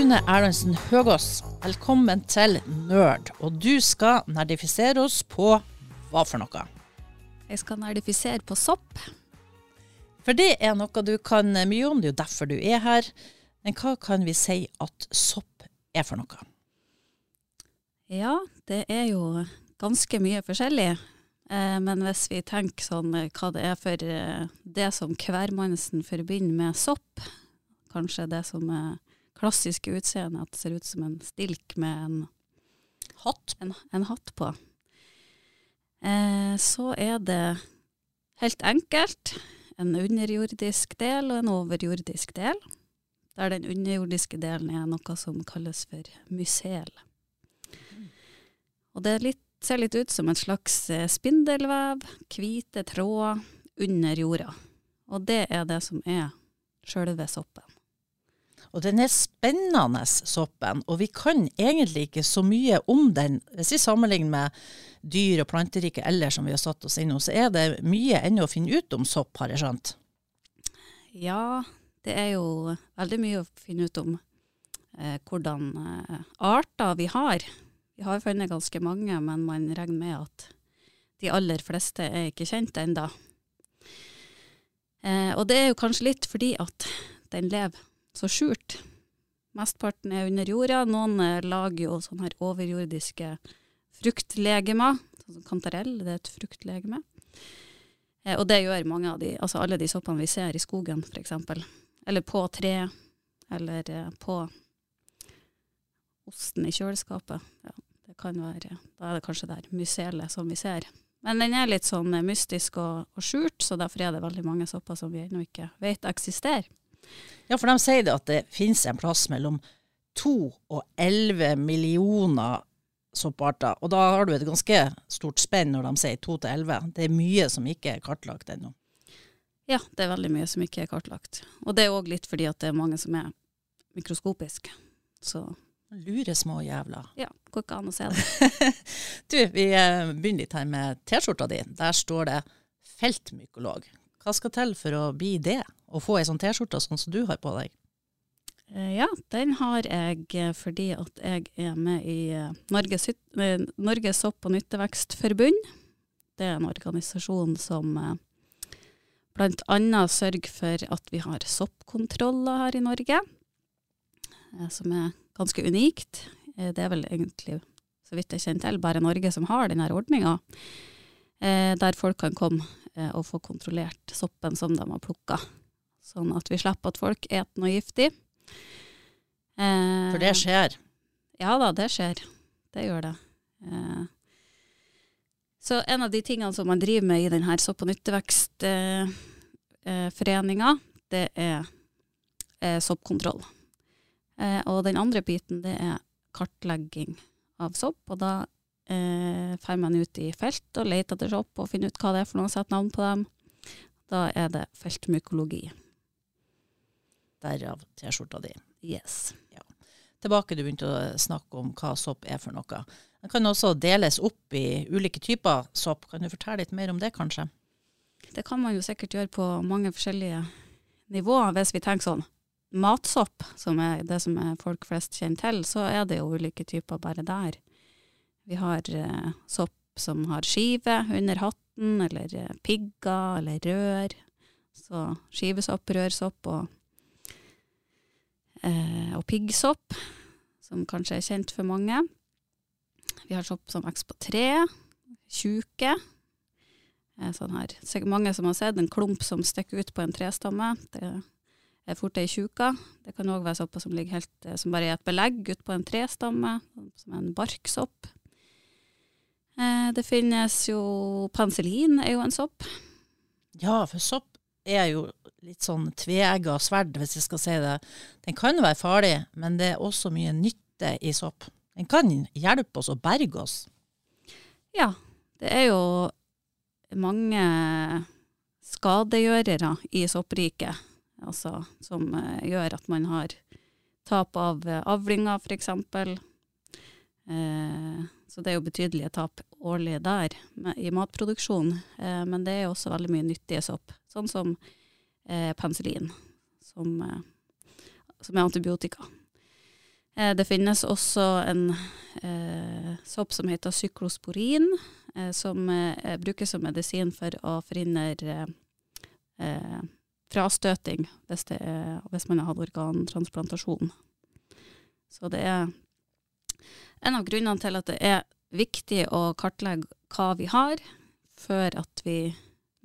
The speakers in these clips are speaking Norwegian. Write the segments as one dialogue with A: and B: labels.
A: Rune Erlandsen Høgås, velkommen til Nerd. Og du skal nerdifisere oss på hva for noe?
B: Jeg skal nerdifisere på sopp.
A: For det er noe du kan mye om, det er jo derfor du er her. Men hva kan vi si at sopp er for noe?
B: Ja, det er jo ganske mye forskjellig. Eh, men hvis vi tenker sånn eh, hva det er for eh, det som hvermannsen forbinder med sopp, kanskje det som er klassiske utseendet, at det ser ut som en stilk med en
A: hatt,
B: en, en hatt på, eh, så er det helt enkelt en underjordisk del og en overjordisk del. Der den underjordiske delen er noe som kalles for mysel. Og det litt, ser litt ut som en slags eh, spindelvev, hvite tråder, under jorda. Og det er det som er sjølve soppen.
A: Og den er spennende, soppen. Og vi kan egentlig ikke så mye om den. Hvis vi sammenligner med dyr- og planteriket ellers som vi har satt oss inn hos, så er det mye ennå å finne ut om sopp, har jeg skjønt.
B: Ja, det er jo veldig mye å finne ut om eh, hvordan eh, arter vi har. Vi har funnet ganske mange, men man regner med at de aller fleste er ikke kjent ennå. Eh, og det er jo kanskje litt fordi at den lever så skjult. Mesteparten er under jorda. Noen eh, lager jo sånne her overjordiske fruktlegemer. Sånn kantarell, det er et fruktlegeme. Eh, og det gjør mange av de, altså alle de soppene vi ser i skogen, f.eks. Eller på tre, eller eh, på osten i kjøleskapet. Ja, det kan være, da er det kanskje der myselet som vi ser. Men den er litt sånn mystisk og, og skjult, så derfor er det veldig mange sopper som vi ennå ikke vet eksisterer.
A: Ja, for de sier det at det finnes en plass mellom to og elleve millioner sopparter. Og da har du et ganske stort spenn når de sier to til elleve. Det er mye som ikke er kartlagt ennå.
B: Ja, det er veldig mye som ikke er kartlagt. Og det er òg litt fordi at det er mange som er mikroskopiske. Så
A: Lure små jævler.
B: Ja, går ikke an å se det.
A: du, vi eh, begynner litt her med T-skjorta di. Der står det 'feltmykolog'. Hva skal til for å bli det? Å få ei sånn T-skjorte sånn som du har på deg?
B: Eh, ja, den har jeg eh, fordi at jeg er med i Norges, Norges sopp- og nyttevekstforbund. Det er en organisasjon som annet sørger for at vi har soppkontroller her i Norge, som er ganske unikt. Det er vel egentlig, så vidt jeg kjenner til, bare Norge som har denne ordninga, der folk kan komme og få kontrollert soppen som de har plukka. Sånn at vi slipper at folk eter noe giftig.
A: For det skjer?
B: Ja da, det skjer. Det gjør det. Så en av de tingene som man driver med i denne sopp- og nyttevekstforeninga, det er soppkontroll. Og den andre biten, det er kartlegging av sopp. Og da eh, fer man ut i felt og leter etter sopp og finner ut hva det er for noe, setter navn på dem. Da er det feltmykologi.
A: Derav T-skjorta di.
B: Yes.
A: Ja. Tilbake du begynte å snakke om hva sopp er for noe. Den kan også deles opp i ulike typer sopp. Kan du fortelle litt mer om det, kanskje?
B: Det kan man jo sikkert gjøre på mange forskjellige nivåer, hvis vi tenker sånn matsopp, som er det som er folk flest kjenner til, så er det jo ulike typer bare der. Vi har eh, sopp som har skive under hatten, eller eh, pigger, eller rør. Så skivesopp, rørsopp og, eh, og piggsopp, som kanskje er kjent for mange. Vi har sopp som vokser på tre, tjuke. Sånn her. Mange som har sett en klump som stikker ut på en trestamme. Det er fort ei tjuka. Det kan òg være sopper som helt, som bare er et belegg ut på en trestamme, som en barksopp. Eh, det finnes jo Penicillin er jo en sopp.
A: Ja, for sopp er jo litt sånn tveegga sverd, hvis jeg skal si det. Den kan være farlig, men det er også mye nytte i sopp. Den kan hjelpe oss og berge oss.
B: Ja, det er jo mange skadegjørere i soppriket altså, som uh, gjør at man har tap av uh, avlinger, f.eks. Uh, så det er jo betydelige tap årlig der med, i matproduksjon. Uh, men det er også veldig mye nyttige sopp, sånn som penicillin, som, som, er antibiotika. Eh, det finnes også en eh, sopp som heter syklosporin, eh, som eh, brukes som medisin for å forhindre eh, frastøting hvis, er, hvis man har hatt organtransplantasjon. Så det er en av grunnene til at det er viktig å kartlegge hva vi har, før at vi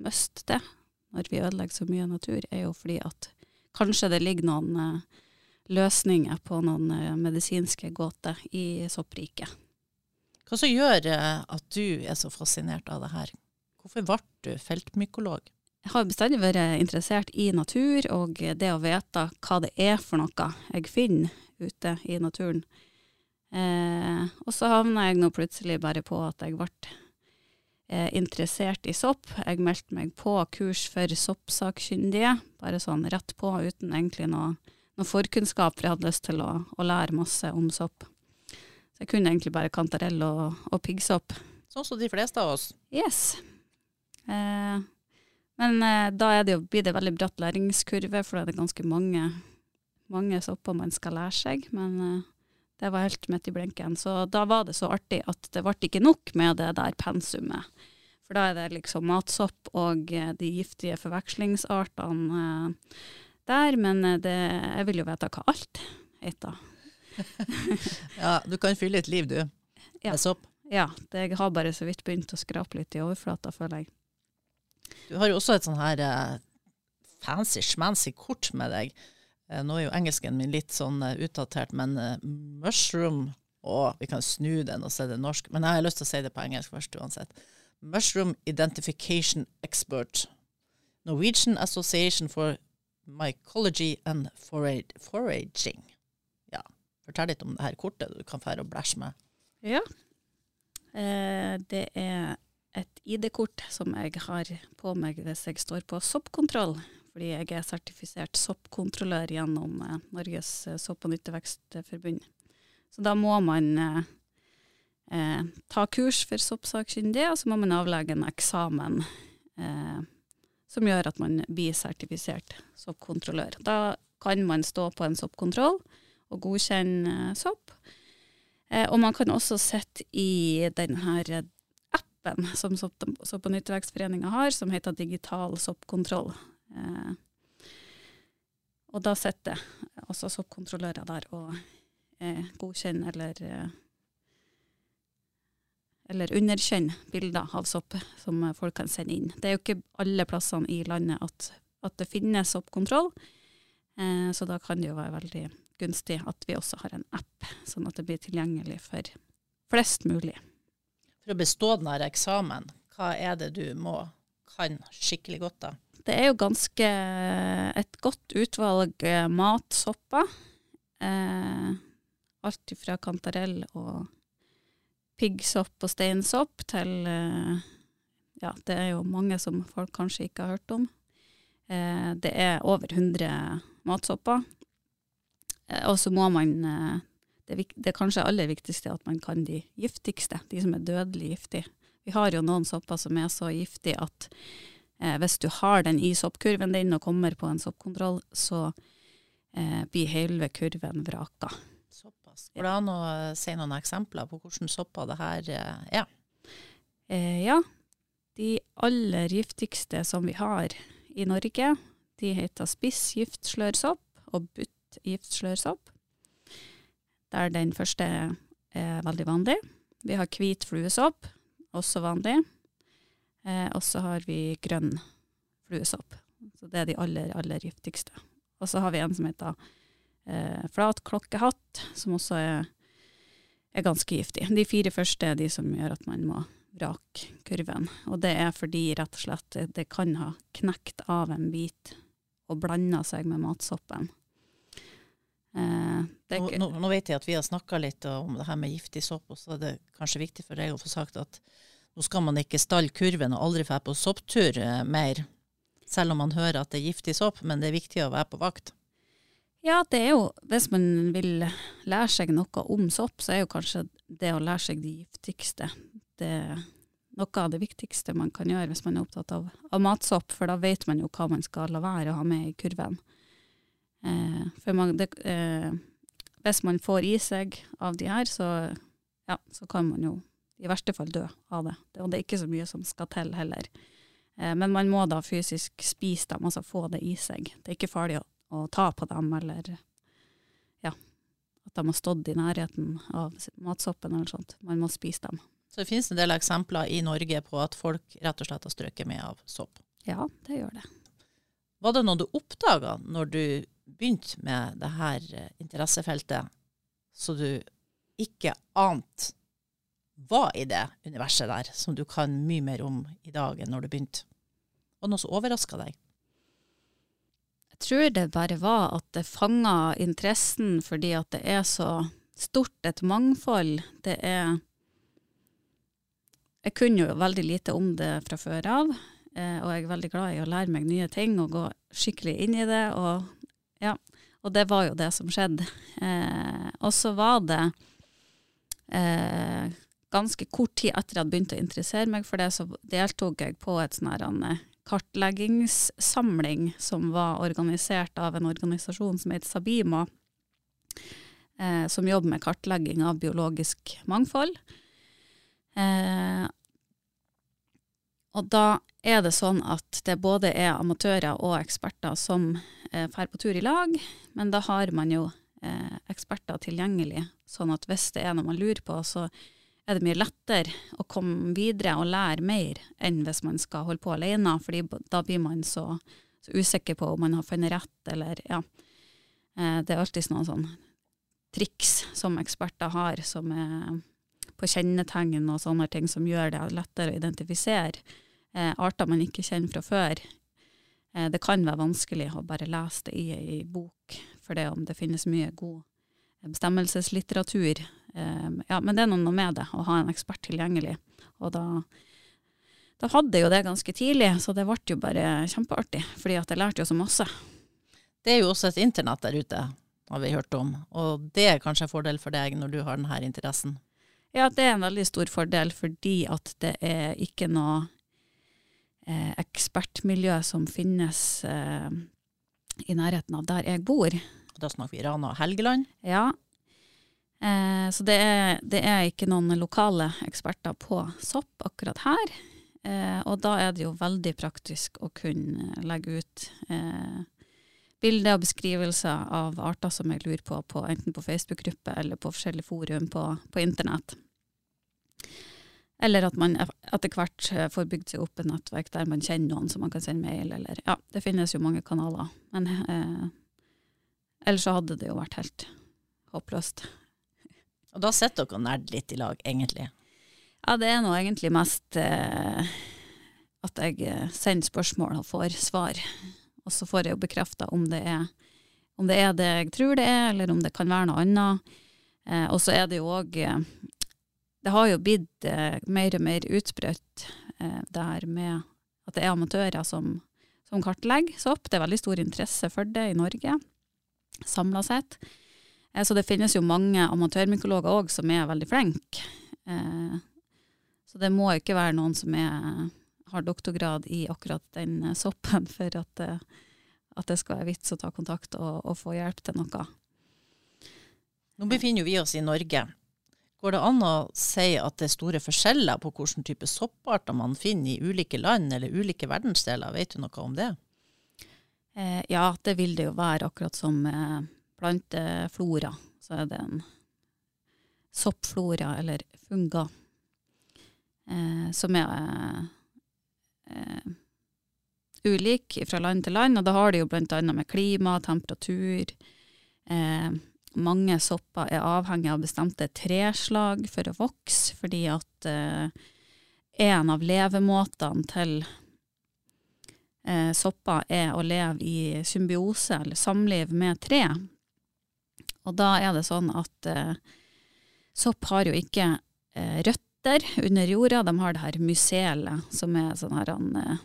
B: mister det når vi ødelegger så mye natur, er jo fordi at kanskje det ligger noen eh, løsninger på noen eh, medisinske gåter i soppriket.
A: Hva som gjør eh, at du er så fascinert av det her? Hvorfor ble du feltmykolog?
B: Jeg har bestandig vært interessert i natur og det å vite hva det er for noe jeg finner ute i naturen. Eh, og så havna jeg nå plutselig bare på at jeg ble eh, interessert i sopp. Jeg meldte meg på kurs for soppsakkyndige, bare sånn rett på, uten egentlig noe, noe forkunnskap, for jeg hadde lyst til å, å, lære masse om sopp. Så jeg kunne egentlig bare kantarell og, og piggsopp.
A: Sånn som de fleste av oss.
B: Yes. Eh, men eh, da det jo, blir det veldig bratt læringskurve, for det er ganske mange, mange sopper man skal lære seg. Men eh, det var helt midt i blinken. Så da var det så artig at det ble ikke nok med det der pensumet. For da er det liksom matsopp og eh, de giftige forvekslingsartene eh, der. Men eh, det, jeg vil jo vite hva alt heter.
A: ja, du kan fylle et liv, du.
B: Ja.
A: Med sopp.
B: Ja. Det, jeg har bare så vidt begynt å skrape litt i overflata, føler jeg.
A: Du har jo også et sånn her fancy, schmancy kort med deg nå er jo engelsken min litt sånn uh, utdatert, men uh, mushroom Å, vi kan snu den og se det norsk, men jeg har lyst til å si det på engelsk først uansett. Mushroom Identification Expert. Norwegian Association for Mycology and Foraging. Ja, Fortell litt om det her kortet du kan fære og blæsje med.
B: Ja. Eh, det er et ID-kort som jeg har på meg hvis jeg står på soppkontroll fordi jeg er sertifisert soppkontrollør gjennom eh, Norges eh, sopp- og nyttevekstforbund. Så da må man eh, eh, ta kurs for soppsakkyndige, og så må man avlegge en eksamen eh, som gjør at man blir sertifisert soppkontrollør. Da kan man stå på en soppkontroll og godkjenne sopp. Eh, og man kan også sitte i denne appen som Sopp- og nyttevekstforeninga har, som heter Digital soppkontroll. Eh, og da sitter også soppkontrollører der og eh, godkjenner eller eh, eller underkjenner bilder av sopp som folk kan sende inn. Det er jo ikke alle plassene i landet at, at det finnes soppkontroll, så da kan det jo være veldig gunstig at vi også har en app, sånn at det blir tilgjengelig for flest mulig.
A: For å bestå denne eksamen, hva er det du må kan skikkelig godt da?
B: Det er jo ganske et godt utvalg eh, matsopper. Eh, alt fra kantarell og piggsopp og steinsopp til eh, Ja, det er jo mange som folk kanskje ikke har hørt om. Eh, det er over 100 matsopper. Eh, og så må man eh, det, det er kanskje aller viktigste at man kan de giftigste, de som er dødelig giftige. Vi har jo noen sopper som er så giftige at Eh, hvis du har den i soppkurven din og kommer på en soppkontroll, så eh, blir hele kurven vraka.
A: Såpass. Går det an å eh, si noen eksempler på hvordan sopper det her eh, er?
B: Eh, ja. De aller giftigste som vi har i Norge, de heter spissgiftslørsopp og buttgiftslørsopp. Der den første er veldig vanlig. Vi har hvit fluesopp, også vanlig. Eh, og så har vi grønn fluesopp. Så det er de aller, aller giftigste. Og så har vi en som heter eh, flatklokkehatt, som også er, er, ganske giftig. De fire første er de som gjør at man må vrake kurven. Og det er fordi rett og slett det, kan ha knekt av en bit og blanda seg med matsoppen.
A: Eh, nå, nå, nå, vet jeg at vi har snakka litt om det her med giftig sopp, og så er det kanskje viktig for deg å få sagt at nå skal man ikke stalle kurven og aldri dra på sopptur eh, mer, selv om man hører at det er giftig sopp, men det er viktig å være på vakt.
B: Ja, det er jo, hvis man vil lære seg noe om sopp, så er jo kanskje det å lære seg de giftigste det noe av det viktigste man kan gjøre hvis man er opptatt av, av matsopp, for da vet man jo hva man skal la være å ha med i kurven. Eh, for man, det, eh, hvis man får i seg av de her, så, ja, så kan man jo i verste fall dø av det. Og det er ikke så mye som skal til heller. Eh, men man må da fysisk spise dem, altså få det i seg. Det er ikke farlig å, å ta på dem, eller ja, at de har stått i nærheten av matsoppen eller sånt. Man må spise dem.
A: Så det finnes en del eksempler i Norge på at folk rett og slett har strøket med av sopp?
B: Ja, det gjør det.
A: Var det noe du oppdaga når du begynte med det her eh, interessefeltet, så du ikke ante hva i det universet der, som du kan mye mer om i dag enn når du begynte? Var det noe som overraska deg?
B: Jeg tror det bare var at det fanga interessen fordi at det er så stort et mangfold. Det er Jeg kunne jo veldig lite om det fra før av, eh, og jeg er veldig glad i å lære meg nye ting og gå skikkelig inn i det. Og, ja, og det var jo det som skjedde. Eh, og så var det eh, ganske kort tid etter jeg hadde begynt å interessere meg for det, så deltok jeg på et sånn eh, kartleggingssamling som var organisert av en organisasjon som heter Sabima, eh, som jobber med kartlegging av biologisk mangfold. Eh, og da er det sånn at det både er amatører og eksperter som eh, fer på tur i lag, men da har man jo eh, eksperter tilgjengelig, sånn at hvis det er noe man lurer på, så er det mye lettere å komme videre og lære mer enn hvis man skal holde på alene, fordi da blir man så, så usikker på om man har funnet rett, eller ja. Eh, det er alltid noen sånn triks som eksperter har, som er på kjennetegn og sånne ting som gjør det lettere å identifisere eh, arter man ikke kjenner fra før. Eh, det kan være vanskelig å bare lese det i ei bok, for det om det finnes mye god bestemmelseslitteratur ja, men det er noe med det, å ha en ekspert tilgjengelig. Og da, da hadde jeg jo det ganske tidlig, så det ble jo bare kjempeartig. Fordi at jeg lærte jo så masse.
A: Det er jo også et internett der ute, har vi hørt om. Og det er kanskje en fordel for deg når du har denne interessen?
B: Ja, det er en veldig stor fordel fordi at det er ikke noe eh, ekspertmiljø som finnes eh, i nærheten av der jeg bor.
A: Da snakker vi Rana og Helgeland?
B: Ja, Eh, så det er, det er, ikke noen lokale eksperter på sopp akkurat her. Eh, og da er det jo veldig praktisk å kunne legge ut eh, bilder og beskrivelser av arter som jeg lurer på, på enten på Facebook-gruppe eller på forskjellige forum på, på internett. Eller at man etter hvert eh, får bygd seg opp et nettverk der man kjenner noen som man kan sende mail, eller Ja, det finnes jo mange kanaler. Men eh, ellers så hadde det jo vært helt håpløst.
A: Og da sitter dere og nerder litt i lag, egentlig?
B: Ja, det er nå egentlig mest eh, at jeg eh, sender spørsmål og får svar. Og så får jeg jo bekrefta om, om, det er det jeg tror det er, eller om det kan være noe annet. Eh, og så er det jo òg eh, Det har jo blitt eh, mer og mer utbredt eh, her med at det er amatører som, som kartlegger sopp. Det er veldig stor interesse for det i Norge, samla sett. Eh, så det finnes jo mange amatørmykologer òg som er veldig flinke. Eh, så det må ikke være noen som er, har doktorgrad i akkurat den eh, soppen for at, at det skal være vits å ta kontakt og, og, få hjelp til noe.
A: Nå befinner vi oss i Norge. Går det an å si at det er store forskjeller på hvilken type sopparter man finner i ulike land eller ulike verdensdeler? Vet du noe om det?
B: Eh, ja, det vil det jo være, akkurat som eh, planteflora, så er det en soppflora, eller funga, eh, som er eh, ulik fra land til land. Og da har det jo annet med klima, temperatur eh, Mange sopper er avhengig av bestemte treslag for å vokse, fordi at eh, en av levemåtene til eh, sopper er å leve i symbiose, eller samliv, med tre. Og da er det sånn at eh, sopp har jo ikke eh, røtter under jorda, de har det her myselet, som er sånn her han eh,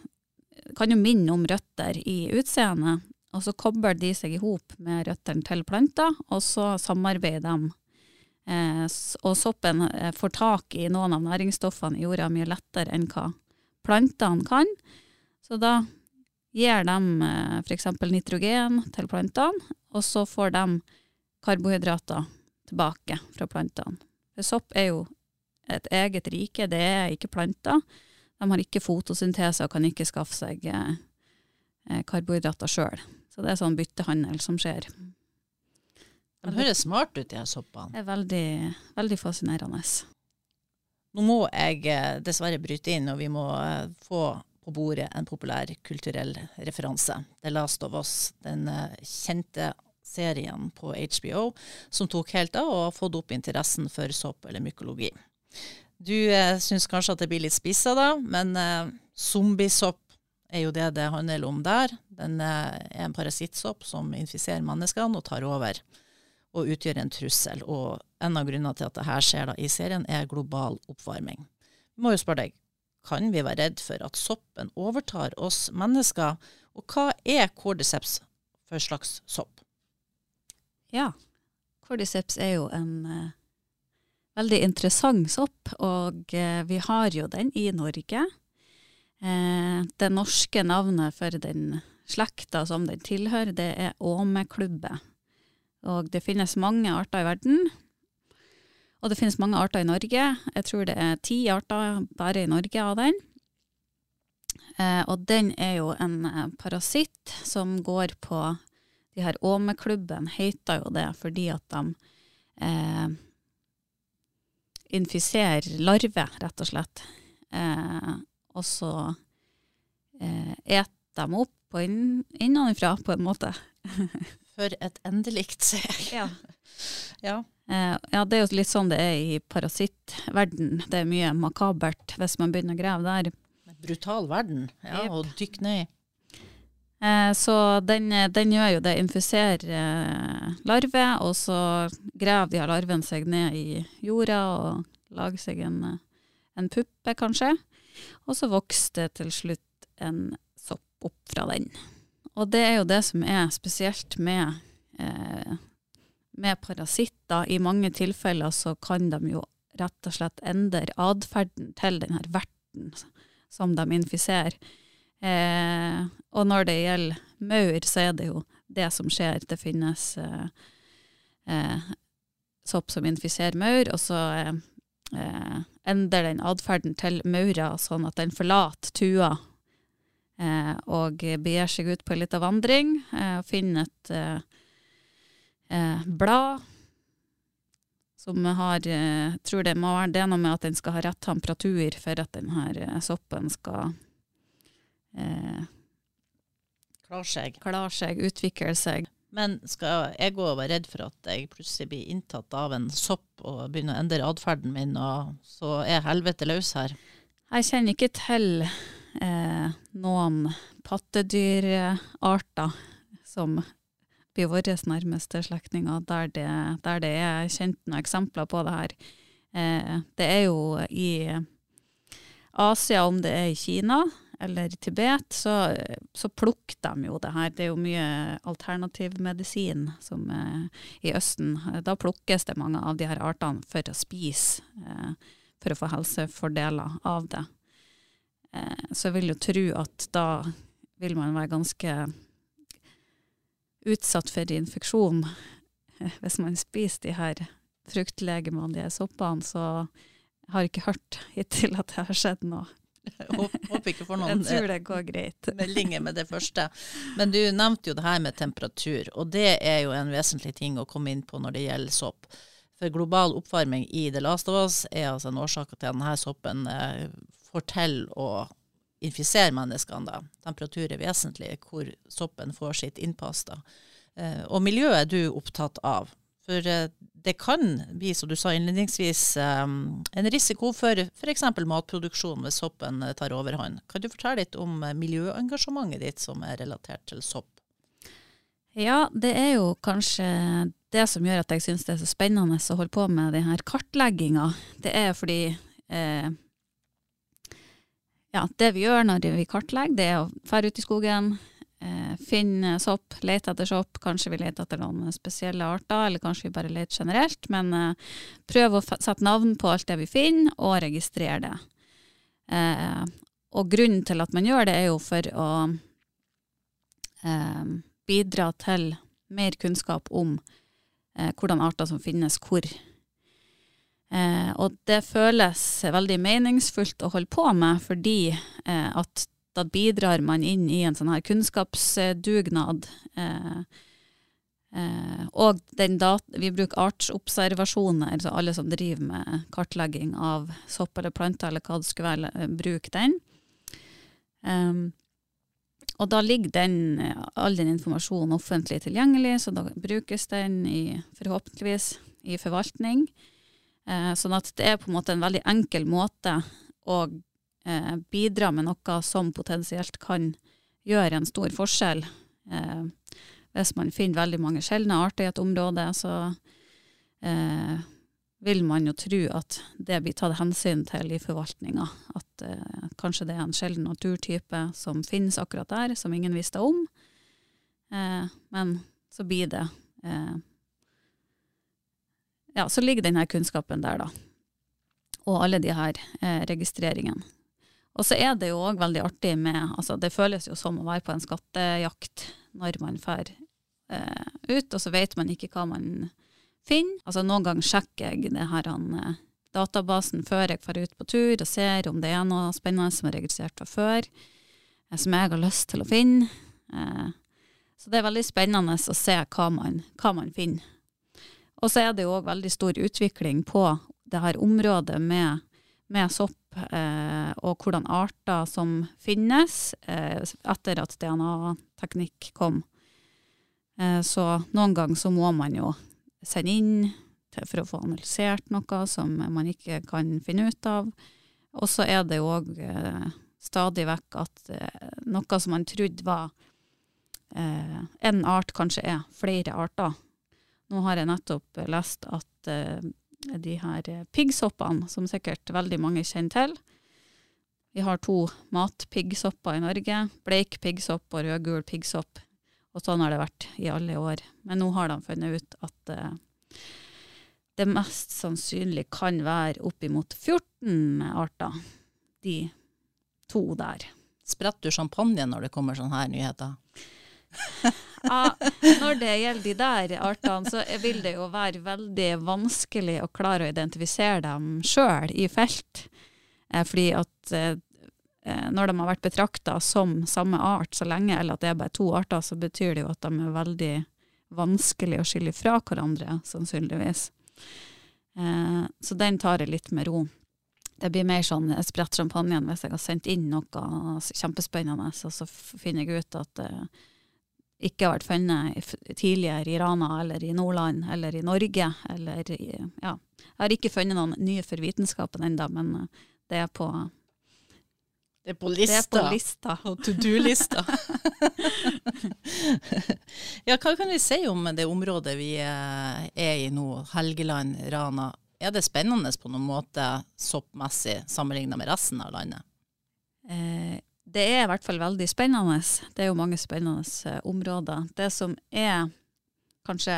B: Kan jo minne om røtter i utseendet. Og så kobler de seg i hop med røttene til planter, og så samarbeider de. Eh, og soppen eh, får tak i noen av næringsstoffene i jorda mye lettere enn hva plantene kan. Så da gir de eh, f.eks. nitrogen til plantene, og så får de karbohydrater tilbake fra plantene. For sopp er jo et eget rike, det er ikke planter. De har ikke fotosyntese og kan ikke skaffe seg eh, eh karbohydrater sjøl. Så det er sånn byttehandel som skjer.
A: De høres smart ut, de her soppene.
B: Det er veldig, veldig fascinerende.
A: Nå må jeg eh, dessverre bryte inn, og vi må få på bordet en populær kulturell referanse. The Last of Us, den kjente serien på HBO som tok helt av og har fått opp interessen for sopp eller mykologi. Du eh, syns kanskje at det blir litt spissa da, men eh, zombiesopp er jo det det handler om der. Den eh, er en parasittsopp som infiserer menneskene og tar over og utgjør en trussel. Og en av grunnene til at dette skjer da i serien, er global oppvarming. Vi må jo spørre deg, kan vi være redd for at soppen overtar oss mennesker? Og hva er cordyceps for slags sopp?
B: Ja, cordyceps er jo en uh, veldig interessant sopp, og uh, vi har jo den i Norge. Uh, det norske navnet for den slekta som den tilhører, det er åmeklubbe. Og det finnes mange arter i verden. Og det finnes mange arter i Norge. Jeg tror det er ti arter bare i Norge av den. Og den er jo en parasitt som går på De her åmeklubben heter jo det fordi at de eh, infiserer larver, rett og slett. Eh, og så eh, et dem opp på inn, innenfra, på en måte.
A: For et endelikt seg.
B: Ja.
A: ja.
B: Eh, ja, det er jo litt sånn det er i parasittverden. Det er mye makabert hvis man begynner å grave der.
A: Brutal verden, ja, yep. og dykke ned i.
B: Eh, så den, den, gjør jo det, infiserer eh, larver, og så graver de her larven seg ned i jorda og lager seg en, en puppe, kanskje. Og så vokser det til slutt en sopp opp fra den. Og det er jo det som er spesielt med, eh, med parasitter. I mange tilfeller så kan de jo rett og slett endre atferden til denne verten som de infiserer. Eh, og når det gjelder maur, så er det jo det som skjer. Det finnes eh, eh, sopp som infiserer maur, og så eh, endrer den atferden til maura sånn at den forlater tua eh, og begir seg ut på en liten vandring eh, og finner et eh, eh, blad som har eh, tror det må være det noe med at den skal ha rett temperatur for at denne soppen skal
A: eh, klare seg.
B: Klar seg, utvikle seg.
A: Men skal jeg gå og være redd for at jeg plutselig blir inntatt av en sopp og begynner å endre atferden min, og så er helvete løs her?
B: Jeg kjenner ikke til eh, noen pattedyrarter som blir våre nærmeste slektninger, der det, der det er kjent noen eksempler på det her. Eh, det er jo i Asia, om det er i Kina eller Tibet, så, så plukker de jo det her. Det er jo mye alternativmedisin som eh, i Østen. Da plukkes det mange av de her artene for å spise, eh, for å få helsefordeler av det. Eh, så jeg vil jo tro at da vil man være ganske utsatt for infeksjon hvis man spiser de her fruktlegemene, de soppene. Så har ikke hørt hittil at det har skjedd noe.
A: Håper ikke for noen
B: jeg tror det går greit.
A: meldinger med det første. Men du nevnte jo det her med temperatur, og det er jo en vesentlig ting å komme inn på når det gjelder sopp. For global oppvarming i The Last of Us er altså en årsak til at denne soppen eh, får til å infisere menneskene. Da. Temperatur er vesentlig hvor soppen får sitt innpass. Da. Eh, og miljøet er du opptatt av. For eh, det kan bli, som du sa innledningsvis, eh, en risiko for f.eks. matproduksjon hvis soppen eh, tar overhånd. Kan du fortelle litt om miljøengasjementet ditt som er relatert til sopp?
B: Ja, det er jo kanskje det som gjør at jeg syns det er så spennende å holde på med denne kartlegginga. Det er fordi eh, ja, det vi gjør når vi kartlegger, det er å dra ut i skogen, eh, finne sopp, lete etter sopp. Kanskje vi leter etter noen spesielle arter, eller kanskje vi bare leter generelt. Men eh, prøv å sette navn på alt det vi finner, og registrere det. Eh, og grunnen til at man gjør det, er jo for å eh, bidra til mer kunnskap om eh, hvordan arter som finnes hvor. Eh, og det føles veldig meningsfullt å holde på med, fordi eh, at da bidrar man inn i en sånn her kunnskapsdugnad. Eh, Eh, og vi bruker artsobservasjoner, så alle som driver med kartlegging av sopp eller planter, eller hva det skulle være, bruk bruker den. Um, og da ligger den, all den informasjonen offentlig tilgjengelig, så da brukes den i, forhåpentligvis i forvaltning. Eh, sånn at det er på en måte en veldig enkel måte å eh, bidra med noe som potensielt kan gjøre en stor forskjell. Eh, hvis man finner veldig mange sjeldne arter i et område, så eh, vil man jo tro at det blir tatt hensyn til i forvaltninga. At eh, kanskje det er en sjelden naturtype som finnes akkurat der, som ingen visste om. Eh, men så blir det eh, Ja, så ligger denne kunnskapen der, da. Og alle de her eh, registreringene. Og så er det jo òg veldig artig med altså Det føles jo som å være på en skattejakt når man drar eh, ut, og så vet man ikke hva man finner. Altså Noen ganger sjekker jeg det her, han, eh, databasen før jeg drar ut på tur, og ser om det er noe spennende som er registrert fra før, eh, som jeg har lyst til å finne. Eh, så det er veldig spennende å se hva man, hva man finner. Og så er det jo òg veldig stor utvikling på det her området med, med sopp eh, og hvordan arter som finnes eh, etter at DNA-teknikk kom. Eh, så noen ganger så må man jo sende inn for å få analysert noe som man ikke kan finne ut av. Og så er det jo òg eh, stadig vekk at eh, noe som man trodde var eh, en art, kanskje er flere arter. Nå har jeg nettopp lest at de her piggsoppene, som sikkert veldig mange kjenner til Vi har to matpiggsopper i Norge. Bleik piggsopp og rødgul piggsopp. Og sånn har det vært i alle år. Men nå har de funnet ut at uh, det mest sannsynlig kan være oppimot 14 arter, de to der.
A: Spretter du champagne når det kommer sånne her nyheter?
B: Ja, når det gjelder de der artene, så vil det jo være veldig vanskelig å klare å identifisere dem sjøl i felt. Eh, fordi at eh, Eh, når de har vært betrakta som samme art så lenge, eller at det er bare to arter, så betyr det jo at de er veldig vanskelig å skille fra hverandre, sannsynligvis. Så den tar jeg litt med ro. Det blir mer sånn spredt champagne hvis jeg har sendt inn noe kjempespennende, og så finner jeg ut at ikke har vært funnet tidligere i Rana eller i Nordland eller i Norge. Eller i, ja. Jeg har ikke funnet noen nye for vitenskapen ennå, men det er på
A: det er på lista.
B: Det er på lista.
A: Og to do-lista. ja, hva kan vi si om det området vi eh, er i nå, Helgeland, Rana? Er det spennende på noen måte soppmessig sammenlignet med resten av landet?
B: Eh, det er i hvert fall veldig spennende. Det er jo mange spennende eh, områder. Det som er kanskje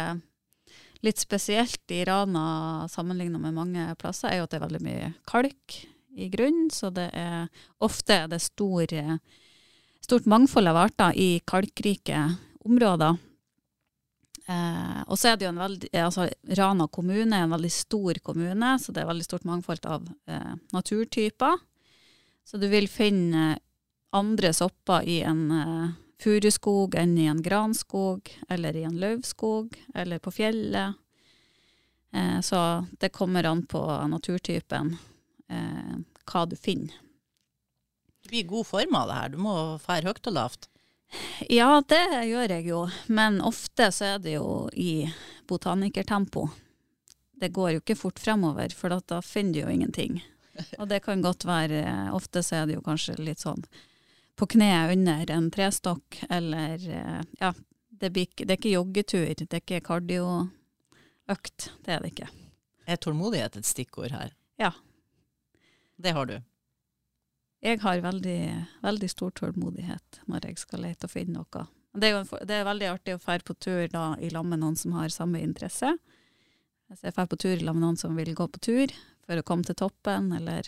B: litt spesielt i Rana sammenlignet med mange plasser, er jo at det er veldig mye kalk i grunnen, så det er ofte det stor, stort mangfold av arter i kalkrike områder. Eh, og så er det jo en veldig, altså Rana kommune er en veldig stor kommune, så det er veldig stort mangfold av eh, naturtyper. Så du vil finne andre sopper i en uh, furuskog enn i en granskog, eller i en løvskog, eller på fjellet. Eh, så det kommer an på naturtypen eh, hva du finner.
A: Du blir i god form av det her, du må fære høyt og lavt?
B: Ja, det gjør jeg jo, men ofte så er det jo i botanikertempo. Det går jo ikke fort fremover, for da finner du jo ingenting. Og det kan godt være Ofte så er det jo kanskje litt sånn på kneet under en trestokk, eller eh, Ja, det, blir, det er ikke joggetur, det er ikke kardioøkt. Det er det ikke.
A: Er tålmodighet et stikkord her?
B: Ja,
A: det har du?
B: Jeg har veldig, veldig stor tålmodighet når jeg skal lete og finne noe. Det er, jo, det er veldig artig å dra på tur da, i lag med noen som har samme interesse. Hvis jeg drar på tur i lag med noen som vil gå på tur for å komme til toppen, eller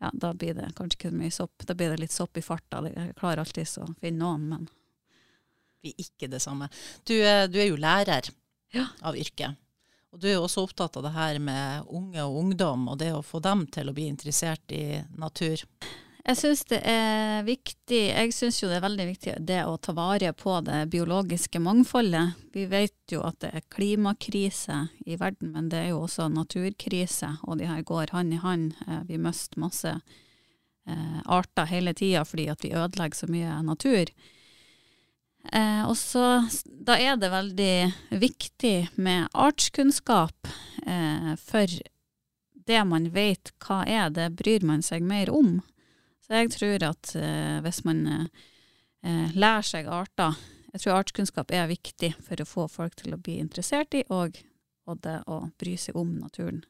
B: ja, da blir det kanskje ikke mye sopp. Da blir det litt sopp i farta. Jeg klarer alltid å finne noen, men
A: Vi er ikke det samme. Du, du er jo lærer.
B: Ja.
A: av yrket. Og du er jo også opptatt av det her med unge og ungdom, og det å få dem til å bli interessert i natur.
B: Jeg syns det er viktig Jeg syns jo det er veldig viktig det å ta vare på det biologiske mangfoldet. Vi vet jo at det er klimakrise i verden, men det er jo også naturkrise, og de her går hånd i hånd. Eh, Vi mister masse eh, arter hele tida fordi at vi ødelegger så mye natur. Eh, og så Da er det veldig viktig med artskunnskap, eh, for det man vet hva er, det bryr man seg mer om. Så jeg tror at eh, hvis man eh, eh, lærer seg arter Jeg tror artskunnskap er viktig for å få folk til å bli interessert i, og, og det å bry seg om naturen.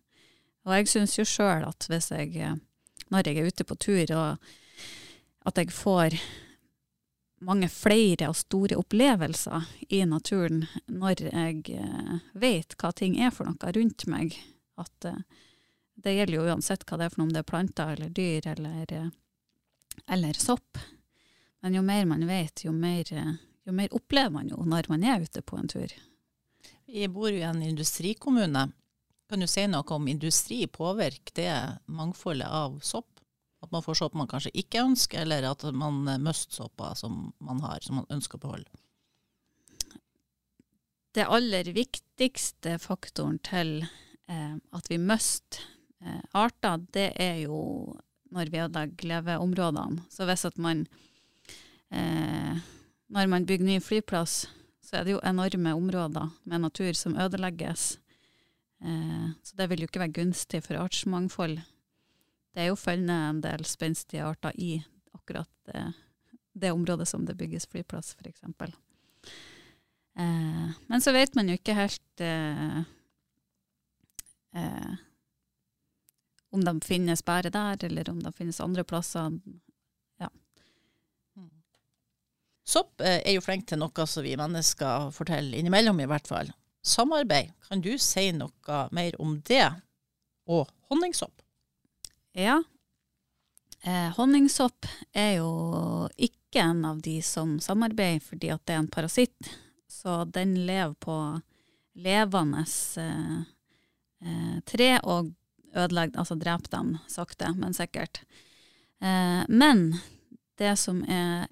B: Og jeg syns jo sjøl at hvis jeg, eh, når jeg er ute på tur, og at jeg får mange flere og store opplevelser i naturen når jeg eh, vet hva ting er for noe rundt meg. At eh, det gjelder jo uansett hva det er for noe, om det er planter eller dyr eller, eh, eller sopp. Men jo mer man vet, jo mer, jo mer opplever man jo når man er ute på en tur.
A: Vi bor jo i en industrikommune. Kan du si noe om industri påvirker det mangfoldet av sopp? At man får sopp man kanskje ikke ønsker, eller at man mister sopper som man har, som man ønsker å beholde?
B: Det aller viktigste faktoren til eh, at vi mister eh, arter, det er jo når vi ødelegger leveområdene. Så hvis at man eh, Når man bygger ny flyplass, så er det jo enorme områder med natur som ødelegges. Eh, så det vil jo ikke være gunstig for artsmangfold. Det er jo funnet en del spenstige arter i akkurat det, det området som det bygges flyplass, f.eks. Eh, men så vet man jo ikke helt eh, eh, om de finnes bare der, eller om de finnes andre plasser.
A: Sopp eh, er jo flink til noe som vi mennesker forteller innimellom, i hvert fall. Samarbeid. Kan du si noe mer om det? Og honningsopp.
B: Ja. Eh, honningsopp er jo ikke en av de som samarbeider, fordi at det er en parasitt. Så den lever på levende eh, eh, tre og ødelegger, altså drepe dem sakte, men sikkert. Eh, men det som er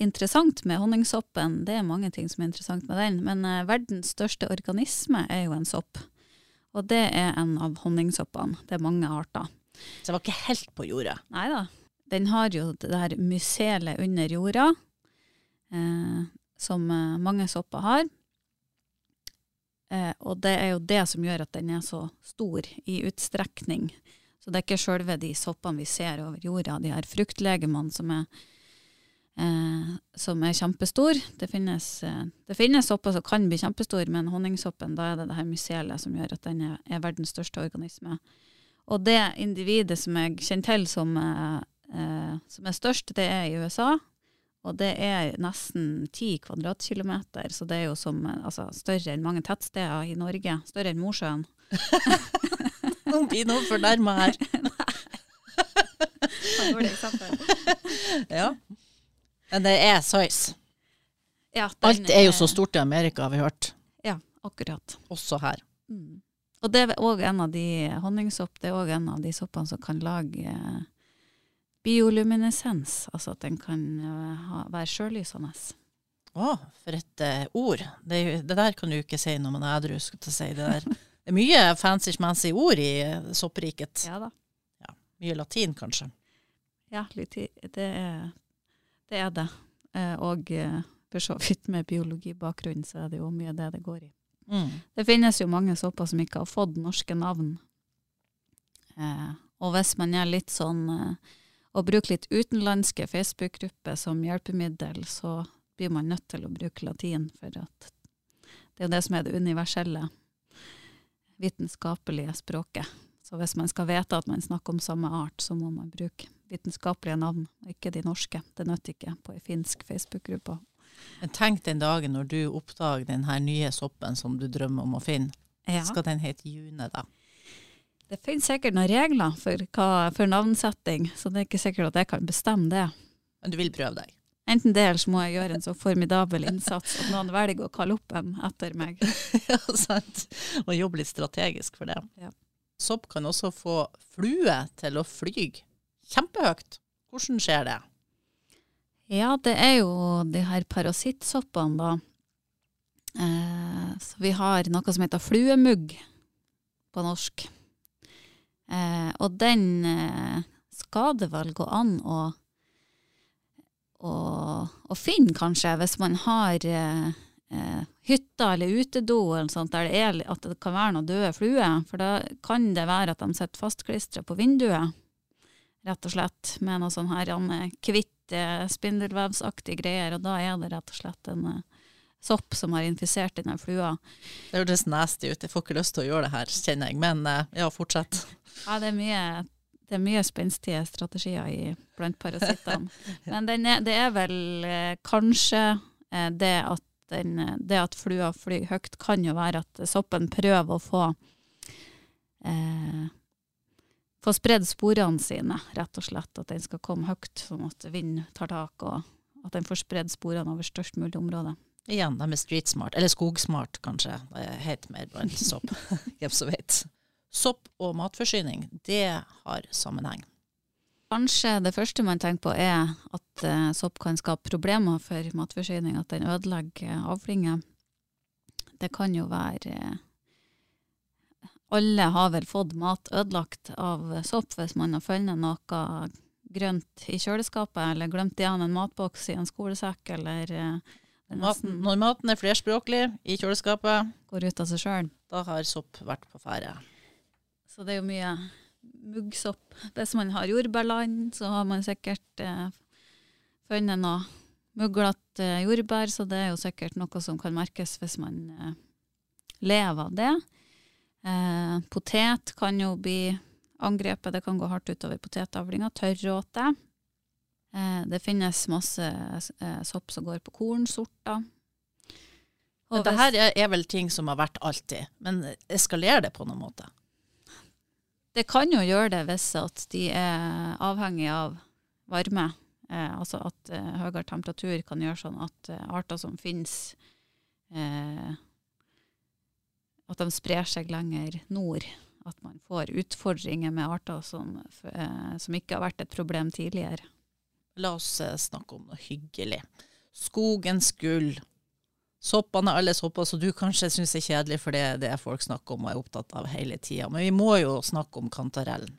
B: interessant med honningsoppen, det er mange ting som er interessant med den, men eh, verdens største organisme er jo en sopp. Og det er en av honningsoppene. Det er mange arter.
A: Så den var ikke helt på jorda?
B: Nei da. Den har jo det her myselet under jorda, eh, som eh, mange sopper har. Eh, og det er jo det som gjør at den er så stor i utstrekning. Så det er ikke sjølve de soppene vi ser over jorda, de her fruktlegemene som er, eh, som er kjempestor. Det finnes, eh, det finnes sopper som kan bli kjempestor, men honningsoppen, da er det det her mycelet som gjør at den er, er verdens største organisme. Og det individet som jeg kjenner til som, eh, som er størst, det er i USA. Og det er nesten ti kvadratkilometer, så det er jo som, altså, større enn mange tettsteder i Norge. Større enn Mosjøen.
A: Nå blir noen fornærma her. Ja. Men det er size.
B: Ja,
A: Alt er jo så stort i Amerika, har vi hørt.
B: Ja, akkurat.
A: Også her.
B: Mm. Og det er òg en av de honningsopp, det er òg en av de soppene som kan lage eh, bioluminescens, altså at den kan eh, ha, være sjøllysende.
A: Å, for et uh, ord. Det, det der kan du ikke si når man er edru. si. Det, der. det er mye fancy-schmancy ord i eh, soppriket.
B: Ja da.
A: Ja, Mye latin, kanskje.
B: Ja, litt, det, er, det er det. Og for så vidt med biologibakgrunn, så er det jo mye det det går i.
A: Mm.
B: Det finnes jo mange sopper som ikke har fått norske navn. Eh, og hvis man er litt sånn eh, og bruke litt utenlandske Facebook-grupper som hjelpemiddel, så blir man nødt til å bruke latin, for at det er jo det som er det universelle vitenskapelige språket. Så hvis man skal vite at man snakker om samme art, så må man bruke vitenskapelige navn, og ikke de norske. Det nytter ikke på ei finsk Facebook-gruppe.
A: Men tenk den dagen når du oppdager den her nye soppen som du drømmer om å finne.
B: Ja.
A: Skal den hete June, da?
B: Det finnes sikkert noen regler for, hva, for navnsetting, så det er ikke sikkert at jeg kan bestemme det.
A: Men du vil prøve deg?
B: enten det, eller så må jeg gjøre en så formidabel innsats at noen velger å kalle opp en etter meg.
A: ja, sant. Og jobbe litt strategisk for det.
B: Ja.
A: Sopp kan også få flue til å fly kjempehøyt. Hvordan skjer det?
B: Ja, det er jo de her parasittsoppene, da. Eh, så vi har noe som heter fluemugg på norsk. Eh, og den eh, skal det vel gå an å, å, å finne, kanskje, hvis man har eh, eh, hytta eller utedo eller sånt, der det er, at det kan være noen døde fluer. For da kan det være at de sitter fastklistra på vinduet, rett og slett, med noe sånn her kvitt eh, spindelvevsaktige greier. Og da er det rett og slett en eh, sopp som har infisert denne flua.
A: Det hørtes nasty ut, jeg får ikke lyst til å gjøre det her, kjenner jeg. Men eh, ja, fortsett.
B: Ja, det er mye, det er mye spenstige strategier i, blant parasittene. Men er, det er vel eh, kanskje eh, det at den, det at flua flyr høyt, kan jo være at soppen prøver å få eh, få spredd sporene sine, rett og slett. At den skal komme høyt, sånn at vind tar tak, og at den får spredd sporene over størst mulig område.
A: Igjen, det med street smart, eller skogsmart kanskje. Det heter mer blant sopp. Hvem som vet. Sopp og matforsyning, det har sammenheng.
B: Kanskje det første man tenker på er at uh, sopp kan skape problemer for matforsyning, at den ødelegger avlinger. Det kan jo være uh, Alle har vel fått mat ødelagt av sopp hvis man har funnet noe grønt i kjøleskapet, eller glemt igjen en matboks i en skolesekk, eller
A: maten, Når maten er flerspråklig i kjøleskapet,
B: går ut av seg sjøl.
A: Da har sopp vært på ferde.
B: Så det er jo mye muggsopp. Hvis man har jordbærland, så har man sikkert eh, funnet noe muglete eh, jordbær, så det er jo sikkert noe som kan merkes hvis man eh, lever av det. Eh, potet kan jo bli angrepet, det kan gå hardt utover potetavlinga. Tørråte. Eh, det finnes masse eh, sopp som går på kornsorter.
A: Men det her er vel ting som har vært alltid, men eskalerer det på noen måte?
B: Det kan jo gjøre det hvis at de er avhengig av varme. Eh, altså at eh, høyere temperatur kan gjøre sånn at eh, arter som finnes eh, At de sprer seg lenger nord. At man får utfordringer med arter som, som ikke har vært et problem tidligere.
A: La oss eh, snakke om noe hyggelig. Skogens gull soppene er alle sopper som du kanskje syns er kjedelig, for det er det folk snakker om og er opptatt av hele tida. Men vi må jo snakke om kantarellen.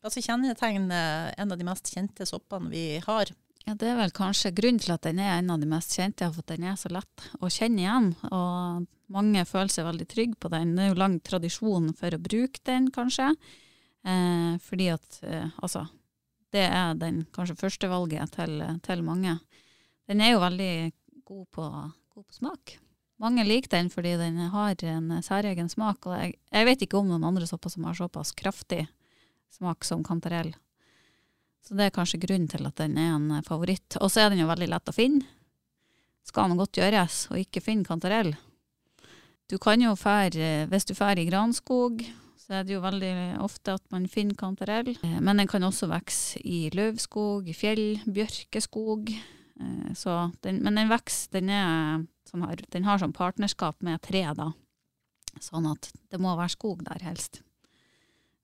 A: Altså kjennetegn en av de mest kjente soppene vi har.
B: Ja, Det er vel kanskje grunnen til at den er en av de mest kjente, for at den er så lett å kjenne igjen. Og mange føler seg veldig trygge på den. Det er jo lang tradisjon for å bruke den, kanskje. Eh, fordi at eh, altså, det er den kanskje førstevalget til, til mange. Den er jo veldig god på god på smak. Mange liker den fordi den har en særegen smak. og jeg, jeg, vet ikke om noen andre sopper som har såpass kraftig smak som kantarell. Så det er kanskje grunnen til at den er en favoritt. Og så er den jo veldig lett å finne. Skal nå godt gjøres å ikke finne kantarell. Du kan jo fære, Hvis du drar i granskog, så er det jo veldig ofte at man finner kantarell. Men den kan også vokse i løvskog, i fjell, bjørkeskog. Eh, den, men den vokser. Den, den, har sånn partnerskap med tre, da. Sånn at det må være skog der, helst.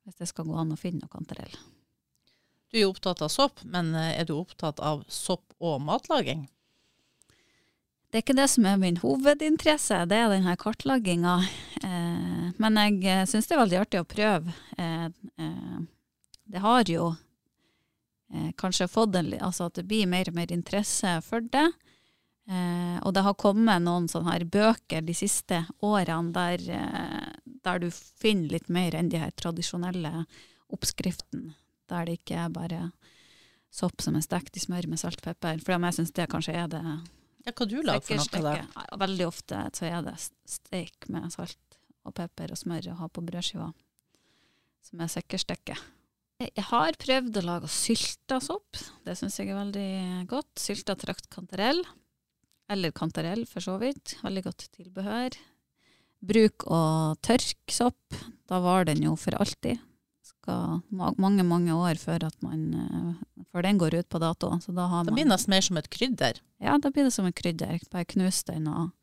B: Hvis det skal gå an å finne noe kantarell.
A: Du er jo opptatt av sopp, men eh, er du opptatt av sopp og matlaging?
B: Det er ikke det som er min hovedinteresse, det er denne kartlegginga. Eh, men jeg eh, syns det er veldig artig å prøve. Eh, eh, det har jo eh, kanskje fått en, altså at det blir mer og mer interesse for det. Eh, og det har kommet noen sånne her bøker de siste årene der, der du finner litt mer enn de her tradisjonelle oppskriftene. Der det ikke er bare sopp som er stekt i smør med salt og pepper. For jeg syns det kanskje er det
A: Ja, Hva du lager for noe da?
B: Ja, veldig ofte så er det steik med salt og pepper og smør å ha på brødskiva. Som er sikkerstekke. Jeg har prøvd å lage sylta sopp. Det syns jeg er veldig godt. Sylta trakt kantarell. Eller kantarell, for så vidt. Veldig godt tilbehør. Bruk å tørke sopp. Da var den jo for alltid. Skal mange, mange år før, man, eh, før den går ut på dato. Så da har
A: det blir nesten mer som et krydder?
B: Ja, da blir det som et krydder. Bare knuse den og,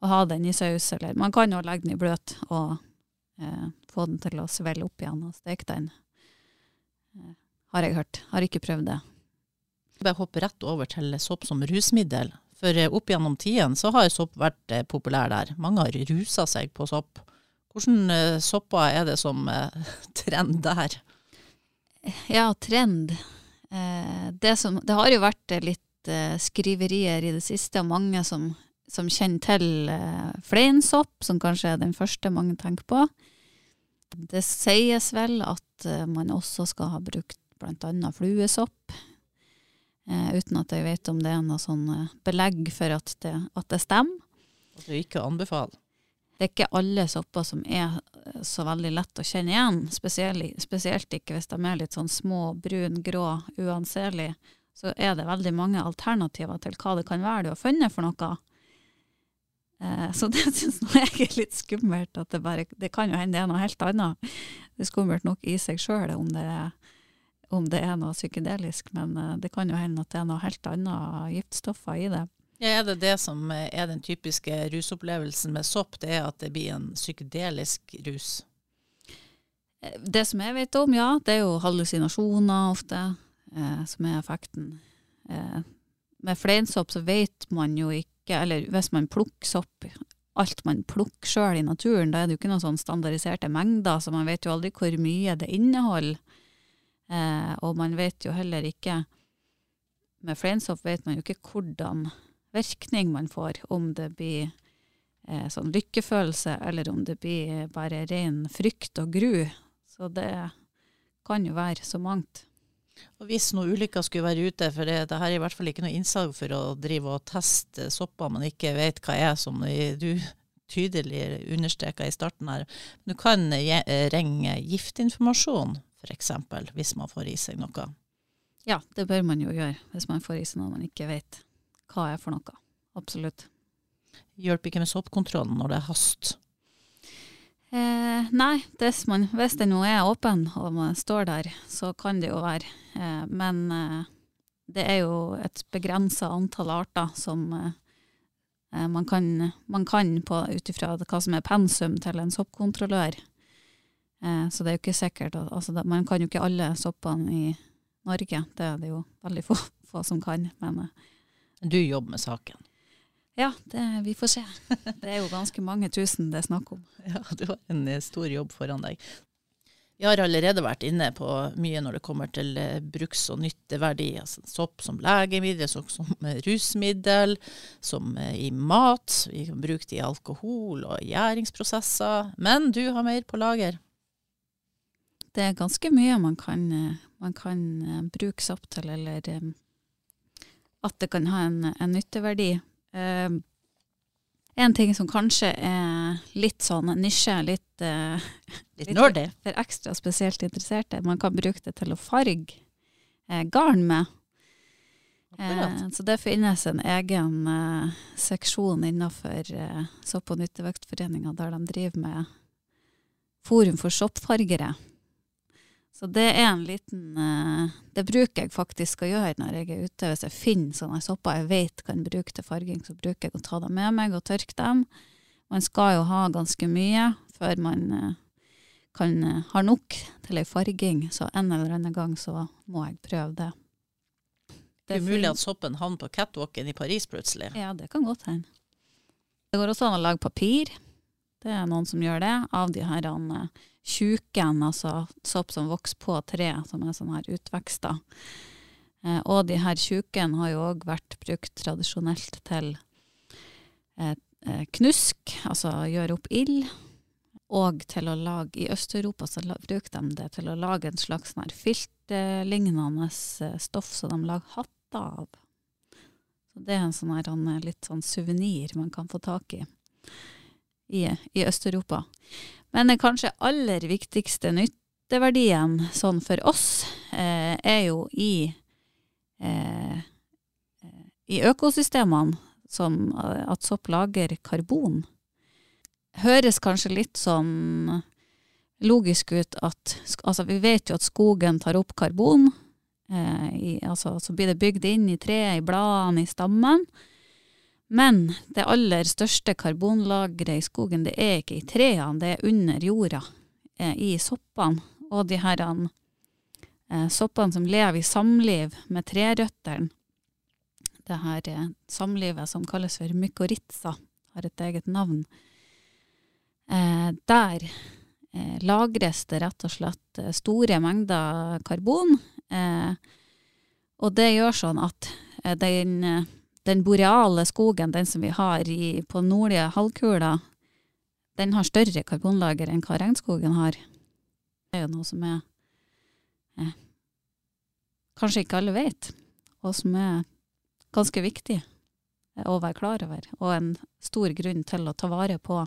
B: og ha den i saus. Eller man kan jo legge den i bløt og eh, få den til å svelle opp igjen og steke den. Eh, har jeg hørt. Har ikke prøvd det.
A: Bare hoppe rett over til sopp som rusmiddel. For eh, opp gjennom tiden så har sopp vært eh, populær der. Mange har rusa seg på sopp. Hvilke eh, sopper er det som eh, trend der?
B: Ja, trend. Eh, det, som, det har jo vært litt skriverier i det siste, og mange som, som kjenner til fleinsopp, som kanskje er den første mange tenker på. Det sies vel at man også skal ha brukt annet fluesopp, uten at jeg vet om det er noe sånn belegg for at det, at det stemmer.
A: At du ikke anbefaler?
B: Det er ikke alle sopper som er eh, så veldig lett å kjenne igjen, spesielt, spesielt ikke hvis de er litt sånn små, brun, grå, uanselig. Så er det veldig mange alternativer til hva det kan være du har funnet for noe. Eh, så det syns jeg er litt skummelt. at Det bare, det kan jo hende det er noe helt annet. Det er skummelt nok i seg sjøl om, om det er noe psykedelisk, men eh, det kan jo hende at det er noe helt annet giftstoffer i det.
A: Ja, er det det som er den typiske rusopplevelsen med sopp, det er at det blir en psykedelisk rus?
B: Eh, Det som jeg vet om, ja, det er jo hallusinasjoner ofte, eh, som er effekten. Eh, med fleinsopp så vet man jo ikke, eller hvis man plukker sopp, alt man plukker sjøl i naturen, da er det jo ikke noen sånn standardiserte mengder, så man vet jo aldri hvor mye det inneholder. Eh, og man vet jo heller ikke Med fleinsopp vet man jo ikke hvordan virkning man får, om det blir eh, sånn lykkefølelse, eller om det blir bare ren frykt og gru. Så det kan jo være så mangt.
A: Og Hvis noen ulykker skulle være ute, for det, det her er i hvert fall ikke noe innsalg for å drive og teste sopper man ikke vet hva er, som du tydelig understreka i starten her. Du kan je- ringe giftinformasjon, f.eks., hvis man får i seg noe.
B: Ja, det bør man jo gjøre hvis man får i seg noe man ikke vet hva er for noe. Absolutt.
A: Hjelper ikke med soppkontrollen når det er hast.
B: Eh, nei, man, hvis det nå er åpen og man står der, så kan det jo være. Eh, men eh, det er jo et begrensa antall arter som eh, eh, man kan, man kan på ut ifra hva som er pensum til en soppkontrollør. Eh, så det er jo ikke sikkert altså, Man kan jo ikke alle soppene i Norge, det er det jo veldig få, få som kan. Men eh,
A: Du jobber med saken.
B: ja, det, vi får se. Det er jo ganske mange tusen det er snakk om.
A: Ja, du har en eh, stor jobb foran deg. Vi har allerede vært inne på mye når det kommer til eh, bruks- og nytteverdi. Altså sopp som legemiddel, sopp som eh, rusmiddel, som i mat. Vi kan bruke det i alkohol og gjæringsprosesser. Men du har mer på lager.
B: Det er ganske mye man kan, man kan bruke sopp til, eller at det kan ha en, en nytteverdi. Eh, en ting som kanskje er litt sånn nisje, litt, eh,
A: Litt
B: Litt for ekstra spesielt interesserte, man kan bruke det til å farge eh, garn med. Eh, så det finnes en egen eh, seksjon innenfor eh, Sopp- og nyttevekstforeninga der de driver med forum for soppfargere. Så det er en liten eh, Det bruker jeg faktisk å gjøre når jeg er ute. Hvis jeg finner sånne sopper jeg vet kan bruke til farging, så bruker jeg å ta dem med meg og tørke dem. Man skal jo ha ganske mye før man eh, kan, ha har nok til ei farging, så en eller annen gang så må jeg prøve det.
A: Det er mulig at soppen havner på catwalken i Paris plutselig.
B: ja, det kan godt hende. Det går også an å lage papir. Det er noen som gjør det, av de her eh, tjuken, altså sopp som vokser på tre, som er sånne her utvekster. Eh, og de her tjuken har jo òg vært brukt tradisjonelt til eh, eh, knusk, altså gjøre opp ild. Og til å lage, i Øst-Europa så bruker de det til å lage en slags sånn filtlignende eh, stoff som de lager hatter av. Så det er en sånn her, litt sånn suvenir man kan få tak i i, i Øst-Europa. Men den kanskje aller viktigste nytteverdien sånn for oss, eh, er jo i, eh, eh, i økosystemene, som eh, at sopp lager karbon. Høres kanskje litt sånn logisk ut at altså Vi vet jo at skogen tar opp karbon. Eh, i, altså, så blir det bygd inn i treet, i bladene, i stammen. Men det aller største karbonlageret i skogen, det er ikke i trærne, det er under jorda, eh, i soppene. Og de her eh, soppene som lever i samliv med trerøttene. Det her eh, samlivet som kalles for mykorrhiza, har et eget navn. Der lagres det rett og slett store mengder karbon. og det gjør sånn at den den boreale skogen, den som vi har i, på nordlige halvkula, den har større karbonlager enn hva regnskogen har. Det er jo noe som er eh, kanskje ikke alle vet, og som er ganske viktig å være klar over, og en stor grunn til å ta vare på,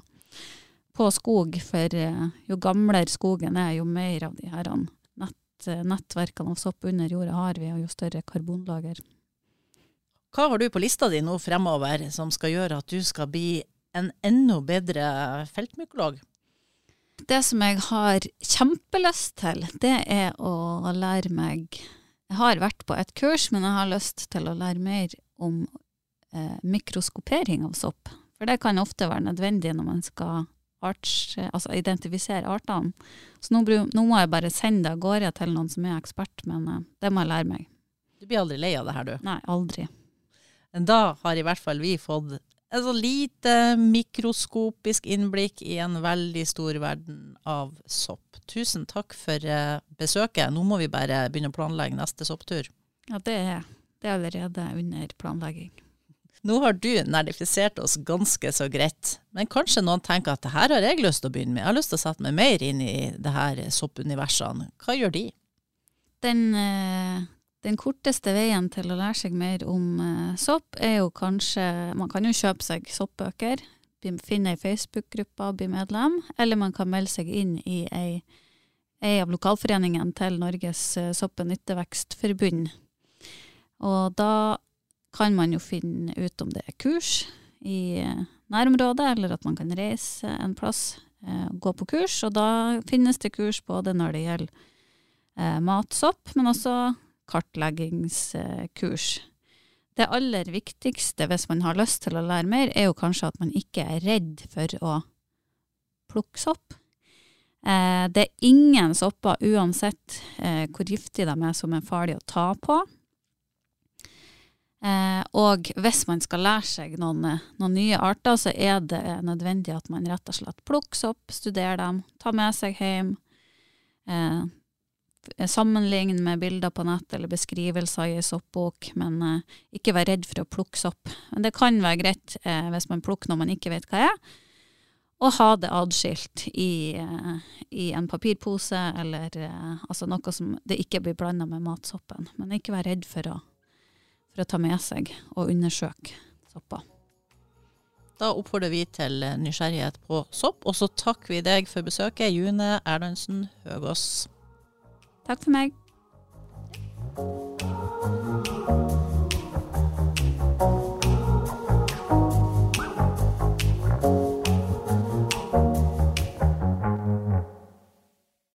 B: på skog. For eh, jo gamlere skogen er, jo mer av de her nett, nettverkene av sopp under jorda har vi, og jo større karbonlager.
A: Hva har du på lista di nå fremover som skal gjøre at du skal bli en enda bedre feltmykolog?
B: Det som jeg har kjempelyst til, det er å lære meg Jeg har vært på et kurs, men jeg har lyst til å lære mer om eh, mikroskopering av sopp. For det kan ofte være nødvendig når man skal arts, altså identifisere artene. Så nå, nå, må jeg bare sende det av gårde til noen som er ekspert, men eh, det må jeg lære meg.
A: Du blir aldri lei av det her, du?
B: Nei, aldri.
A: Da har i hvert fall vi fått et så lite mikroskopisk innblikk i en veldig stor verden av sopp. Tusen takk for eh, besøket. Nå må vi bare begynne å planlegge neste sopptur.
B: Ja, det er, det er allerede under planlegging.
A: Nå har du nerdifisert oss ganske så greit, men kanskje noen tenker at det her har jeg lyst til å begynne med. Jeg har lyst til å sette meg mer inn i det her soppuniversene. Hva gjør de?
B: Den, eh, den korteste veien til å lære seg mer om uh, sopp, er jo kanskje Man kan jo kjøpe seg soppbøker, finne ei Facebook-gruppe og bli medlem, eller man kan melde seg inn i ei, ei av lokalforeningene til Norges uh, sopp- og nyttevekstforbund. Og da kan man jo finne ut om det er kurs i uh, nærområdet, eller at man kan reise en plass, og gå på kurs. Og da finnes det kurs både når det gjelder matsopp, men også kartleggingskurs. Det aller viktigste hvis man har lyst til å lære mer, er jo kanskje at man ikke er redd for å plukke sopp. Eh, det er ingen sopper, uansett eh, hvor giftige de er, som er farlige å ta på. Eh, og hvis man skal lære seg noen, noen, nye arter, så er det nødvendig at man rett og slett plukker sopp, studerer dem, tar med seg hjem. Eh, sammenligne med bilder på nett eller beskrivelser i soppbok, men eh, ikke vær redd for å plukke sopp. Men det kan være greit eh, hvis man plukker noe man ikke vet hva er, og ha det adskilt i, uh, i en papirpose eller altså noe som det ikke blir blanda med matsoppen. Men ikke vær redd for å, for å ta med seg og undersøke sopper.
A: Da oppfordrer vi til nysgjerrighet på sopp, og så takker vi deg for besøket, June Erlandsen Høgås.
B: Takk for meg.